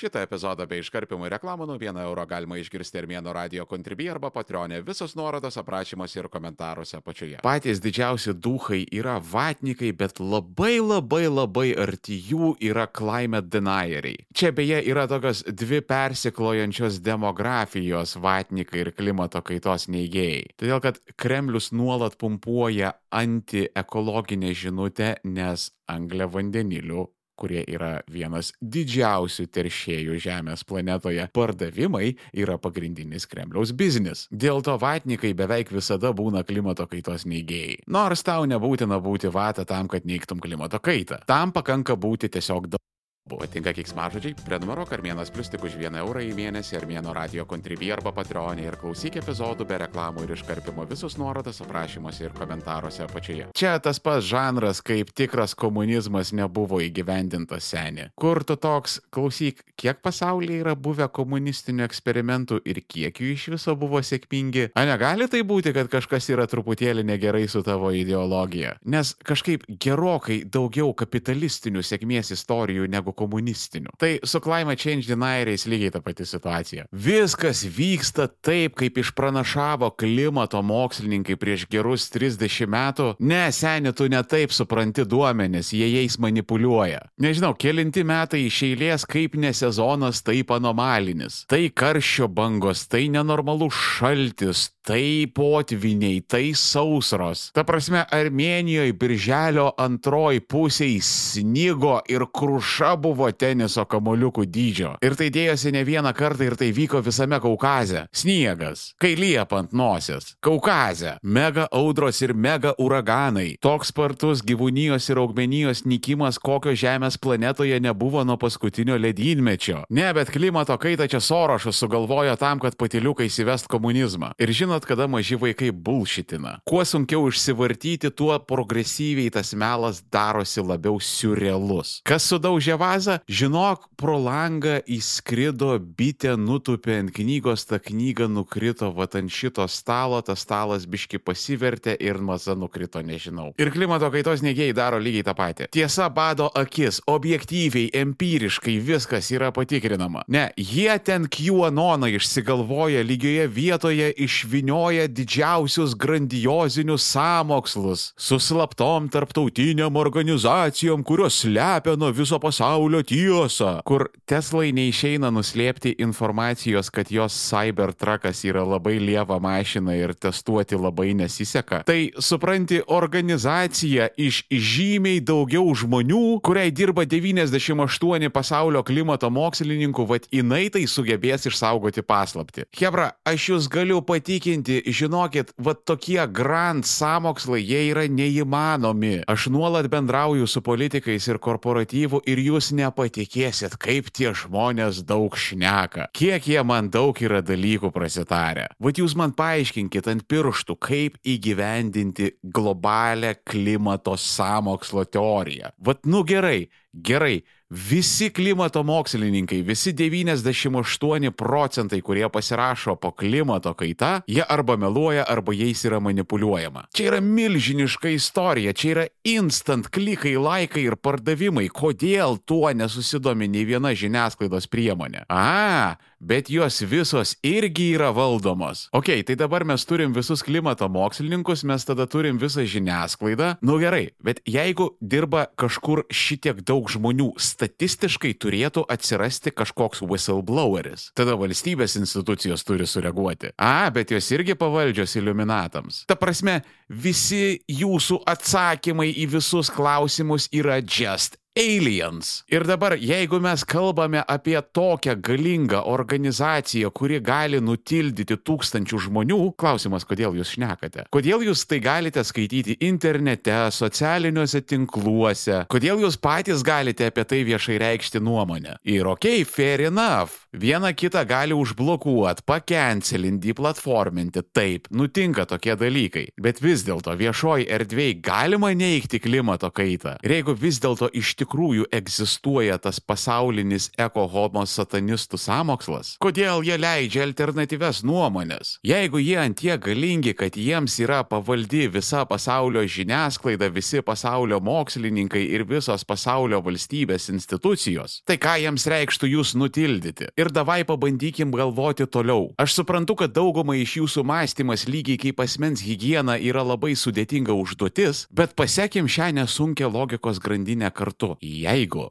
Šitą epizodą bei iškarpimų reklamų nuo 1 euro galima išgirsti Armėno radio kontribį arba patronė. Visos nuorodos aprašymuose ir komentaruose apačioje. Patys didžiausi duhai yra vatnikai, bet labai labai labai arti jų yra climate denieriai. Čia beje yra tokios dvi persiklojančios demografijos vatnikai ir klimato kaitos neigėjai. Todėl, kad Kremlius nuolat pumpuoja antiekologinę žinutę, nes anglė vandenilių kurie yra vienas didžiausių teršėjų Žemės planetoje, pardavimai yra pagrindinis Kremliaus biznis. Dėl to vatnikai beveik visada būna klimato kaitos neigėjai. Nors tau nebūtina būti vata tam, kad neigtum klimato kaitą. Tam pakanka būti tiesiog daug. Patinka kiksmažodžiai? Prenumeruok Armėnas Plus tik už 1 eurą į mėnesį Armėno radio kontribį arba patreonį ir klausyk epizodų be reklamų ir iškarpimo visus nuorodas aprašymuose ir komentaruose apačioje. Čia tas pats žanras, kaip tikras komunizmas nebuvo įgyvendintas senė. Kur tu toks, klausyk, kiek pasaulyje yra buvę komunistinių eksperimentų ir kiek jų iš viso buvo sėkmingi? A negali tai būti, kad kažkas yra truputėlį negerai su tavo ideologija? Nes kažkaip gerokai daugiau kapitalistinių sėkmės istorijų negu komunistinių. Tai su climate change denieriais lygiai ta pati situacija. Viskas vyksta taip, kaip išpranašavo klimato mokslininkai prieš gerus 30 metų. Ne, seniai, tu ne taip supranti duomenis, jie jais manipuliuoja. Nežinau, kelinti metai iš eilės, kaip ne sezonas, taip anomalinis. Tai karščio bangos, tai nenormalus šaltis, tai potviniai, tai sausros. Ta prasme, Armenijoje birželio antroji pusėje snygo ir kruša buvo teniso kamoliukų dydžio. Ir tai dėjosi ne vieną kartą ir tai vyko visame Kaukaze. Sniegas, kai liepa ant nosies. Kaukaze. Mega audros ir mega uraganai. Toks spartus gyvūnijos ir augmenijos nikimas, kokio Žemės planetoje nebuvo nuo paskutinio ledynmečio. Ne, bet klimato kaitą čia Sorošas sugalvojo tam, kad patiliukai įsivest komunizmą. Ir žinot, kada maži vaikai bulšitina. Kuo sunkiau išsivartyti, tuo progresyviai tas melas darosi labiau surrealus. Kas sudaužė vazą? Žinok, pro langą įskrido bitė, nutupė ant knygos, ta knyga nukrito vat ant šito stalo, tas stalas biški pasivertė ir maza nukrito, nežinau. Ir klimato kaitos negėjai daro lygiai tą patį. Tiesa bado akis, objektyviai, empiriškai viskas yra patikrinama. Ne, jie ten QAnoną išsigalvoja lygioje vietoje, išvinioja didžiausius grandiozinius samokslus su slaptom tarptautiniam organizacijom, kurios slepia nuo viso pasaulio tiesą. Kur Teslai neišeina nuslėpti informacijos, kad jos Cybertruckas yra labai lieva mašina ir testuoti labai nesiseka. Tai supranti, organizacija iš žymiai daugiau žmonių, kuriai dirba 98 pasaulio klimato mokslininkų, vad jinai tai sugebės išsaugoti paslapti. Hebra, aš jūs galiu patikinti, žinokit, vad tokie grand samokslai, jie yra neįmanomi. Aš nuolat bendrauju su politikais ir korporatyvu ir jūs nepatikėsit, kaip tie žmonės daug šneka. Kiek jie man daug yra dalykų prasitarę. Vat jūs man paaiškinkit ant pirštų, kaip įgyvendinti globalę klimato samokslo teoriją. Vat nu gerai, gerai. Visi klimato mokslininkai, visi 98 procentai, kurie pasirašo po klimato kaita, jie arba meluoja, arba jais yra manipuliuojama. Čia yra milžiniška istorija, čia yra instant klikai, laikai ir pardavimai. Kodėl tuo nesusidomi nei viena žiniasklaidos priemonė? A, bet jos visos irgi yra valdomos. Ok, tai dabar mes turim visus klimato mokslininkus, mes tada turim visą žiniasklaidą. Nu gerai, bet jeigu dirba kažkur šitiek daug žmonių, statistiškai turėtų atsirasti kažkoks whistlebloweris. Tada valstybės institucijos turi sureaguoti. A, bet jos irgi pavaldžios iliuminatams. Ta prasme, visi jūsų atsakymai į visus klausimus yra just aliens. Ir dabar, jeigu mes kalbame apie tokią galingą organizaciją, kuri gali nutildyti tūkstančių žmonių, klausimas, kodėl jūs šnekate? Kodėl jūs tai galite skaityti internete, socialiniuose tinkluose? Kodėl jūs patys galite apie tai viešai reikšti nuomonę? Ir ok, fair enough. Viena kitą gali užblokuoti, pakencelinti, platforminti. Taip, nutinka tokie dalykai. Bet vis dėlto viešoji erdvėje galima neikti klimato kaitą. Ir jeigu vis dėlto iš tikrųjų egzistuoja tas pasaulinis eko-homo satanistų samokslas, kodėl jie leidžia alternatyves nuomonės? Jeigu jie antie galingi, kad jiems yra pavaldi visa pasaulio žiniasklaida, visi pasaulio mokslininkai ir visos pasaulio valstybės institucijos, tai ką jiems reikštų jūs nutildyti? Ir davai pabandykim galvoti toliau. Aš suprantu, kad daugumai iš jūsų mąstymas lygiai kaip asmens hygiena yra labai sudėtinga užduotis, bet pasiekim šią nesunkę logikos grandinę kartu. Jeigu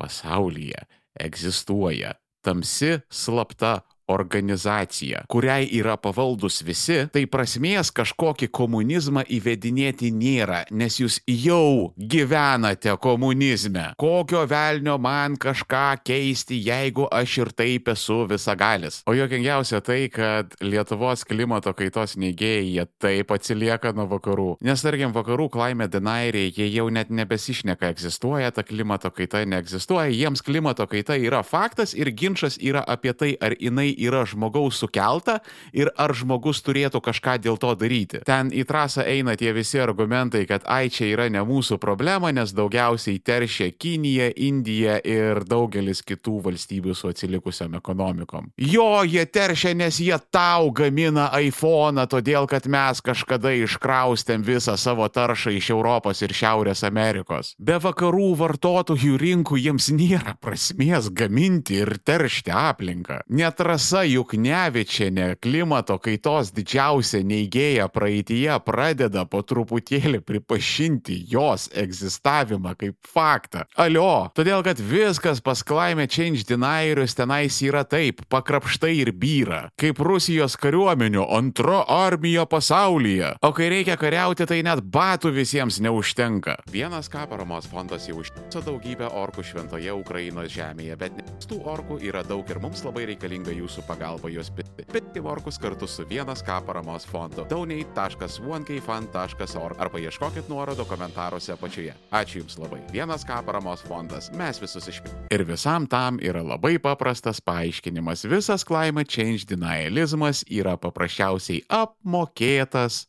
pasaulyje egzistuoja tamsi slapta organizacija, kuriai yra pavaldus visi, tai prasmės kažkokį komunizmą įvedinėti nėra, nes jūs jau gyvenate komunizme. Kokio velnio man kažką keisti, jeigu aš ir taip esu visagalis. O jokingiausia tai, kad Lietuvos klimato kaitos neigėjai jie taip atsilieka nuo vakarų. Nes tarkim, vakarų climate denieriai, jie jau net nebesišneka, egzistuoja ta klimato kaita, neegzistuoja, jiems klimato kaita yra faktas ir ginčas yra apie tai, ar jinai yra žmogaus sukelta ir ar žmogus turėtų kažką dėl to daryti. Ten į trasą eina tie visi argumentai, kad ai čia yra ne mūsų problema, nes daugiausiai teršia Kinija, Indija ir daugelis kitų valstybių su atsilikusiam ekonomikom. Jo, jie teršia, nes jie tau gamina iPhone, todėl kad mes kažkada iškraustėm visą savo taršą iš Europos ir Šiaurės Amerikos. Be vakarų vartotojų rinkų jiems nėra prasmės gaminti ir teršti aplinką. Netras Rasa Juknevičianė, klimato kaitos didžiausia neigėja praeitie, pradeda po truputėlį pripažinti jos egzistavimą kaip faktą. Alio, todėl kad viskas pas climate change denierius tenais yra taip, pakrapštai ir byra, kaip Rusijos kariuomenių antra armija pasaulyje. O kai reikia kariauti, tai net batų visiems neužtenka. Vienas ką paramos fondas jau užtiso daugybę orkų šventoje Ukrainos žemėje, bet tų orkų yra daug ir mums labai reikalinga jūsų jūsų pagalba juos pirkti. Pirkti morkus kartu su vienas K paramos fondu. donate.1kfund.org arba ieškokit nuorodų komentaruose apačioje. Ačiū Jums labai. Vienas K paramos fondas. Mes visus išpirkime. Ir visam tam yra labai paprastas paaiškinimas. Visas climate change denialismas yra paprasčiausiai apmokėtas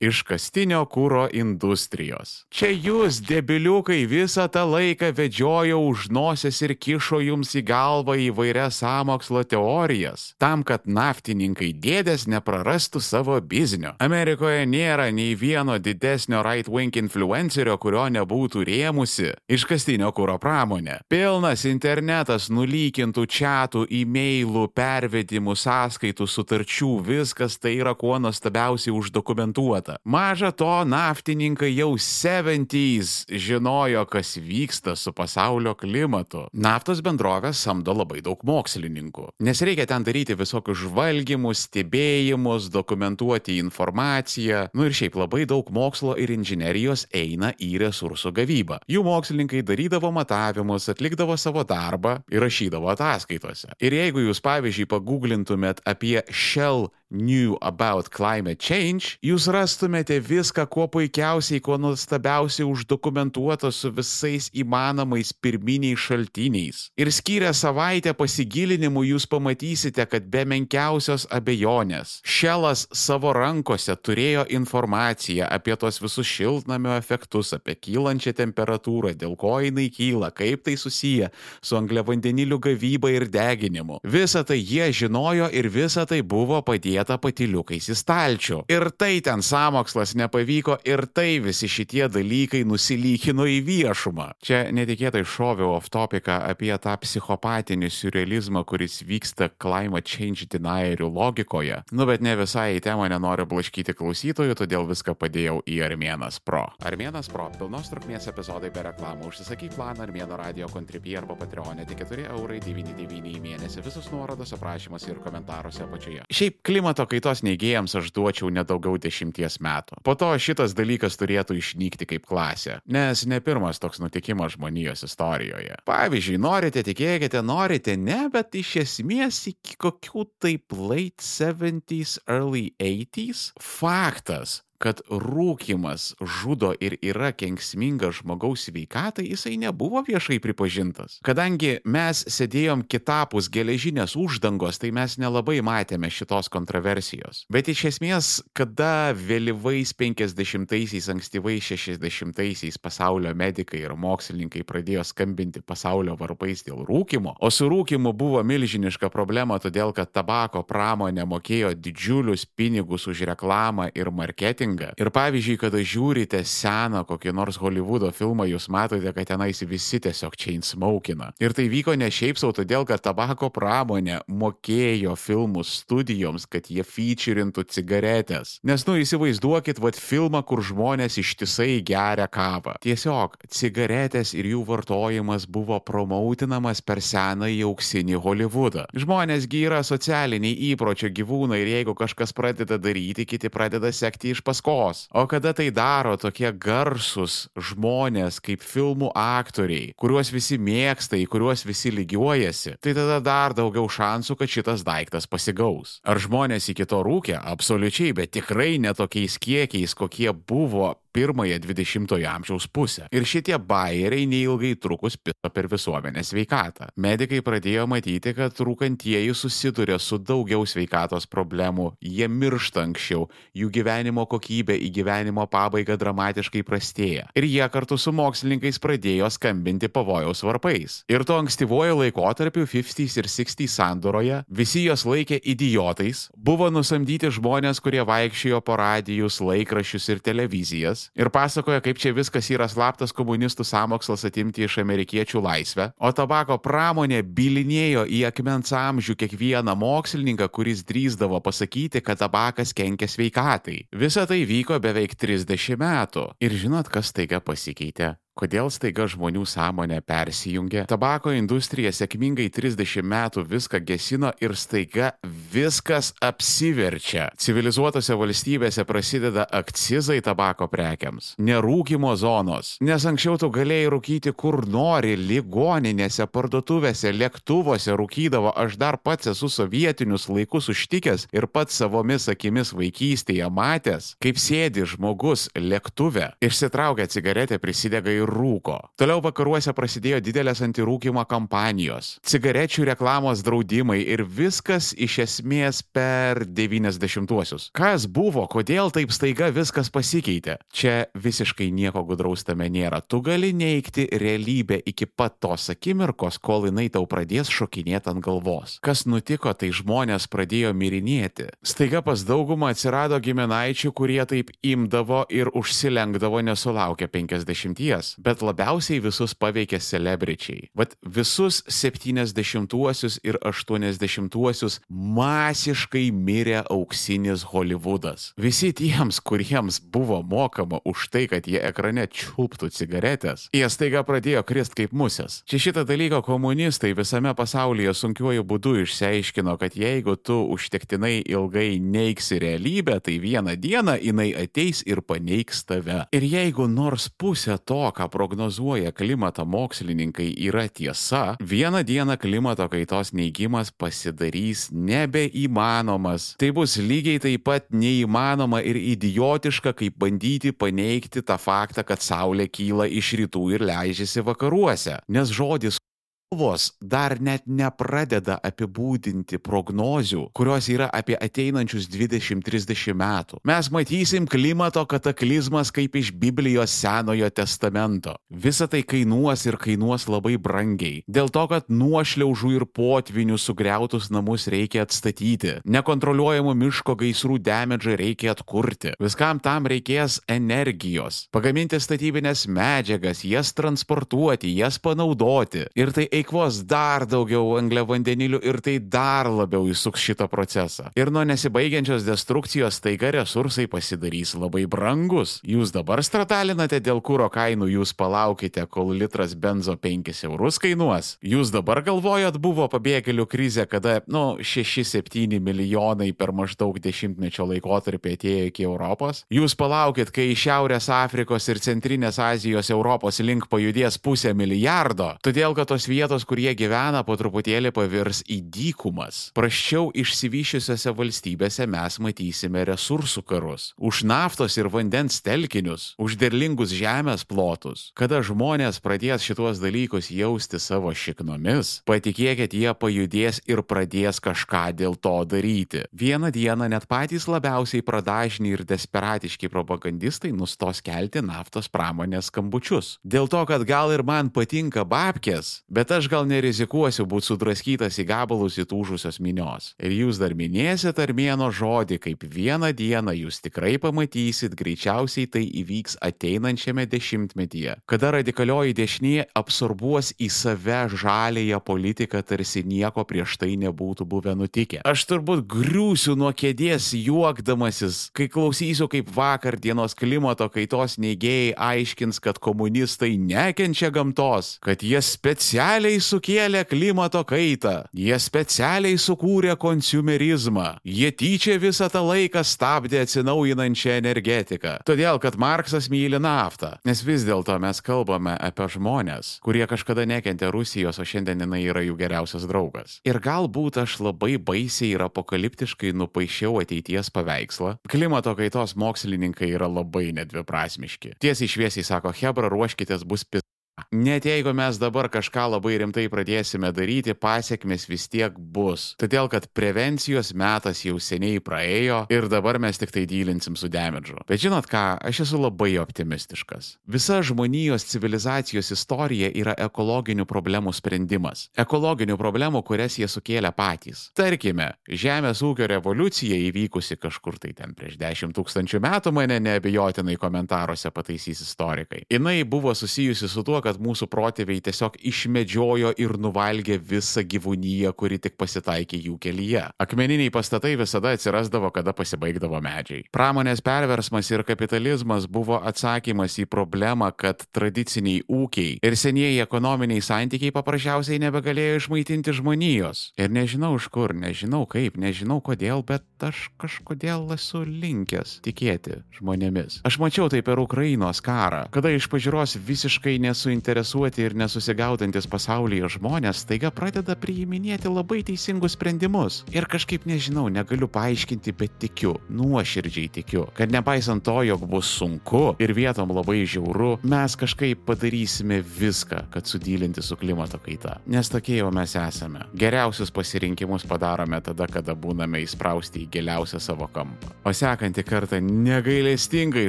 iškastinio kūro industrijos. Čia jūs, debiliukai, visą tą laiką vedžiojo už nosies ir kišo jums į galvą įvairias samokslo teorijas, tam, kad naftininkai dėdės neprarastų savo biznio. Amerikoje nėra nei vieno didesnio right-wing influencerio, kurio nebūtų rėmusi iškastinio kūro pramonė. Pilnas internetas nulykintų čatų, e-mailų, pervedimų, sąskaitų, sutarčių, viskas tai yra kuo nuostabiausiai uždokumentuota. Maža to, naftininkai jau 70s žinojo, kas vyksta su pasaulio klimatu. Naftos bendrovės samdo labai daug mokslininkų, nes reikia ten daryti visokius žvalgymus, stebėjimus, dokumentuoti informaciją. Nu ir šiaip labai daug mokslo ir inžinerijos eina į resursų gavybą. Jų mokslininkai darydavo matavimus, atlikdavo savo darbą ir rašydavo ataskaitose. Ir jeigu jūs, pavyzdžiui, paguglintumėt apie Shell New About Climate Change, jūs rastumėte viską, kuo puikiausiai, kuo nuostabiausiai uždokumentuota su visais įmanomais pirminiais šaltiniais. Ir skyrę savaitę pasigilinimų jūs pamatysite, kad be menkiausios abejonės Šelas savo rankose turėjo informaciją apie tos visus šiltnamio efektus, apie kylančią temperatūrą, dėl ko jinai kyla, kaip tai susiję su angliavandenilių gavyba ir deginimu. Visą tai jie žinojo ir visa tai buvo padėta padėta patiliukais į stalčių. Ir tai ten samokslas nepavyko ir tai visi šitie dalykai nusilykino į viešumą. Čia netikėtai šoviau off topiką apie tą psichopatinį surrealizmą, kuris vyksta climate change denierių logikoje. Nu bet ne visai į temą nenoriu blaškyti klausytojų, todėl viską padėjau į Armėnas Pro. Armėnas Pro - pilnos trukmės epizodai be reklamų. Užsisakyk planą Armėno radio kontribį arba Patreonė tik 4 eurai 99 į mėnesį. Visus nuorodos aprašymuose ir komentaruose apačioje. Šiaip klimato kaitos neigėjams aš duočiau nedaugiau dešimties metų. Po to šitas dalykas turėtų išnykti kaip klasė, nes ne pirmas toks nutikimas žmonijos istorijoje. Pavyzdžiui, norite tikėkite, norite ne, bet iš esmės iki kokių taip late 70s, early 80s faktas kad rūkimas žudo ir yra kenksmingas žmogaus sveikatai, jisai nebuvo viešai pripažintas. Kadangi mes sėdėjom kitapus geležinės uždangos, tai mes nelabai matėme šitos kontroversijos. Bet iš esmės, kada vėlyvais 50-aisiais, ankstyvais 60-aisiais pasaulio medikai ir mokslininkai pradėjo skambinti pasaulio varpais dėl rūkimo, o su rūkimu buvo milžiniška problema, todėl kad tabako pramonė mokėjo didžiulius pinigus už reklamą ir marketingą. Ir pavyzdžiui, kada žiūrite seną kokį nors Hollywoodo filmą, jūs matote, kad tenais visi tiesiog chain smokina. Ir tai vyko ne šiaip savo, todėl kad tabako pramonė mokėjo filmų studijoms, kad jie featurintų cigaretės. Nes, nu, įsivaizduokit, vad filmą, kur žmonės ištisai geria kavą. Tiesiog cigaretės ir jų vartojimas buvo promautinamas per senąjį auksinį Hollywoodą. Žmonėsgi yra socialiniai įpročio gyvūnai ir jeigu kažkas pradeda daryti, kiti pradeda sekti iš paskos. O kada tai daro tokie garsus žmonės kaip filmų aktoriai, kuriuos visi mėgsta, į kuriuos visi lygiuojasi, tai tada dar daugiau šansų, kad šitas daiktas pasigaus. Ar žmonės iki to rūkė? Absoliučiai, bet tikrai netokiais kiekiais, kokie buvo pirmąją 20-ojo amžiaus pusę. Ir šitie bairiai neilgai trukus pito per visuomenės sveikatą. Medikai pradėjo matyti, kad rūkantieji susiduria su daugiau sveikatos problemų, jie miršta anksčiau, jų gyvenimo kokybė į gyvenimo pabaigą dramatiškai prastėja. Ir jie kartu su mokslininkais pradėjo skambinti pavojaus varpais. Ir to ankstyvojo laikotarpiu 50s ir 60s sandoroje visi jos laikė idiotais, buvo nusamdyti žmonės, kurie vaikščiojo po radijus, laikraščius ir televizijas ir pasakoja, kaip čia viskas yra slaptas komunistų samokslas atimti iš amerikiečių laisvę, o tabako pramonė bilinėjo į akmens amžių kiekvieną mokslininką, kuris drįzdavo pasakyti, kad tabakas kenkia sveikatai. Visa tai vyko beveik 30 metų. Ir žinot, kas taiga pasikeitė? Kodėl staiga žmonių sąmonė persijungė? Tabako industrija sėkmingai 30 metų viską gesino ir staiga viskas apsiverčia. Civilizuotose valstybėse prasideda akcizai tabako prekiams, nerūkimo zonos. Nes anksčiau tu galėjai rūkyti kur nori, ligoninėse, parduotuvėse, lėktuvuose rūkydavo. Aš dar pats esu sovietinius laikus užtikęs ir pats savomis akimis vaikystėje matęs, kaip sėdi žmogus lėktuve, išsitraukia cigaretę, prisidega į rūko. Toliau vakaruose prasidėjo didelės antirūkimo kampanijos, cigarečių reklamos draudimai ir viskas iš esmės per 90-uosius. Kas buvo, kodėl taip staiga viskas pasikeitė? Čia visiškai nieko gudraus tame nėra. Tu gali neikti realybę iki pat tos akimirkos, kol jinai tau pradės šokinėti ant galvos. Kas nutiko, tai žmonės pradėjo mirinėti. Staiga pas daugumą atsirado giminaičių, kurie taip imdavo ir užsilenkdavo nesulaukę 50 bet labiausiai visus paveikė celebričiai. Vat visus 70-uosius ir 80-uosius masiškai mirė auksinis Hollywoodas. Visi tiems, kuriems buvo mokama už tai, kad jie ekrane čiulptų cigaretės, jie staiga pradėjo krist kaip musės. Čia šitą dalyką komunistai visame pasaulyje sunkiuoju būdu išsiaiškino, kad jeigu tu užtektinai ilgai neiksi realybę, tai vieną dieną jinai ateis ir paneigs tave. Ir jeigu nors pusė to, ką prognozuoja klimato mokslininkai, yra tiesa, vieną dieną klimato kaitos neigimas pasidarys nebeįmanomas. Tai bus lygiai taip pat neįmanoma ir idiotiška, kaip bandyti paneigti tą faktą, kad Saulė kyla iš rytų ir leidžiasi vakaruose. Nes žodis Kalbos dar net nepradeda apibūdinti prognozių, kurios yra apie ateinančius 20-30 metų. Mes matysim klimato kataklizmas kaip iš Biblijos Senojo testamento. Visa tai kainuos ir kainuos labai brangiai. Dėl to, kad nuošliaužų ir potvinių sugriautus namus reikia atstatyti. Nekontroliuojamų miško gaisrų demedžą reikia atkurti. Viskam tam reikės energijos. Pagaminti statybinės medžiagas, jas transportuoti, jas panaudoti. Ir tai eikvos dar daugiau angliavandenilių ir tai dar labiau įsuks šitą procesą. Ir nuo nesibaigiančios destrukcijos taiga resursai pasidarys labai brangus. Jūs dabar stratalinate dėl kūro kainų, jūs palaukite, kol litras benzo 5 eurus kainuos. Jūs dabar galvojat, buvo pabėgėlių krizė, kada, nu, 6-7 milijonai per maždaug dešimtmečio laikotarpį atėjo iki Europos. Jūs palaukit, kai iš Šiaurės Afrikos ir Centrinės Azijos Europos link pajudės pusę milijardo, todėl kad tos vietos vietos, kur jie gyvena, po truputėlį pavirs į dykumas. Praščiau išsivyšiusiose valstybėse mes matysime resursų karus. Už naftos ir vandens telkinius, už derlingus žemės plotus. Kada žmonės pradės šituos dalykus jausti savo šiknomis, patikėkit, jie pajudės ir pradės kažką dėl to daryti. Vieną dieną net patys labiausiai pradažni ir desperatiški propagandistai nustos kelti naftos pramonės skambučius. Dėl to, kad gal ir man patinka babkės, bet aš gal nerizikuosiu būti sudraskytas į gabalus įtūžusios minios. Ir jūs dar minėsit armėno žodį, kaip vieną dieną jūs tikrai pamatysit, greičiausiai tai įvyks ateinančiame dešimtmetyje, kada radikalioji dešinė absorbuos į save žalėją politiką, tarsi nieko prieš tai nebūtų buvę nutikę. Aš turbūt griūsiu nuo kėdės juokdamasis, kai klausysiu, kaip vakar dienos klimato kaitos neigėjai aiškins, kad komunistai nekenčia gamtos, kad jie specialiai sukėlė klimato kaitą, jie specialiai sukūrė konsumerizmą, jie tyčia visą tą laiką stabdė atsinaujinančią energetiką. Todėl, kad Marksas myli naftą. Nes vis dėlto mes kalbame apie žmonės, kurie kažkada nekentė Rusijos, o šiandien jinai yra jų geriausias draugas. Ir galbūt aš labai baisiai ir apokaliptiškai nupaišiau ateities paveikslą. Klimato kaitos mokslininkai yra labai nedviprasmiški. Tiesiai šviesiai sako, Hebra, ruoškitės bus pis. Net jeigu mes dabar kažką labai rimtai pradėsime daryti, pasiekmes vis tiek bus. Todėl, kad prevencijos metas jau seniai praėjo ir dabar mes tik tai dylinsim su demidžu. Bet žinot ką, aš esu labai optimistiškas. Visa žmonijos civilizacijos istorija yra ekologinių problemų sprendimas. Ekologinių problemų, kurias jie sukėlė patys. Tarkime, žemės ūkio revoliucija įvykusi kažkur tai ten prieš 10 tūkstančių metų mane neabejotinai komentaruose pataisys istorikai. Jis buvo susijusi su tuo, kad mūsų protėviai tiesiog išmedžiojo ir nuvalgė visą gyvūnyją, kuri tik pasitaikė jų kelyje. Akmeniniai pastatai visada atsirasdavo, kada pasibaigdavo medžiai. Pramonės perversmas ir kapitalizmas buvo atsakymas į problemą, kad tradiciniai ūkiai ir senieji ekonominiai santykiai paprasčiausiai nebegalėjo išmaitinti žmonijos. Ir nežinau iš kur, nežinau kaip, nežinau kodėl, bet aš kažkodėl esu linkęs tikėti žmonėmis. Aš mačiau tai per Ukrainos karą, kada iš pažiūros visiškai nesuinteresuotas suinteresuoti ir nesusigaudantis pasaulyje žmonės staiga pradeda priiminėti labai teisingus sprendimus. Ir kažkaip nežinau, negaliu paaiškinti, bet tikiu, nuoširdžiai tikiu, kad nepaisant to, jog bus sunku ir vietom labai žiauru, mes kažkaip padarysime viską, kad sudylinti su klimato kaita. Nes tokie jau mes esame. Geriausius pasirinkimus padarome tada, kada būname įsprausti į giliausią savo kampą. O sekantį kartą negailestingai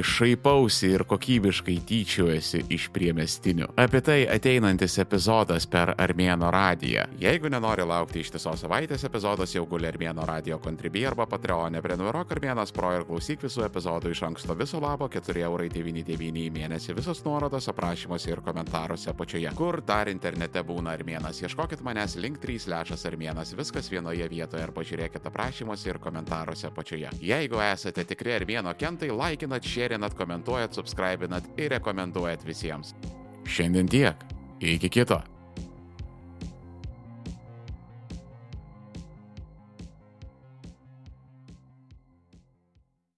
šaipausi ir kokybiškai tyčiuosi iš priemestinių. Apie tai ateinantis epizodas per Armėno radiją. Jeigu nenori laukti ištisos savaitės, epizodas jau guli Armėno radio kontribį arba Patreonė. Prenumeruok Armėnas Pro ir klausyk visų epizodų iš anksto viso labo 4,99 į mėnesį. Visos nuorodos aprašymuose ir komentaruose apačioje. Kur dar internete būna Armėnas? Ieškokit manęs link 3 lešas Armėnas. Viskas vienoje vietoje ir pažiūrėkit aprašymuose ir komentaruose apačioje. Jeigu esate tikri Armėno kentai, laikinat, šėrinat, komentuojat, subscribinat ir rekomenduojat visiems. Šiandien tiek. Iki kito.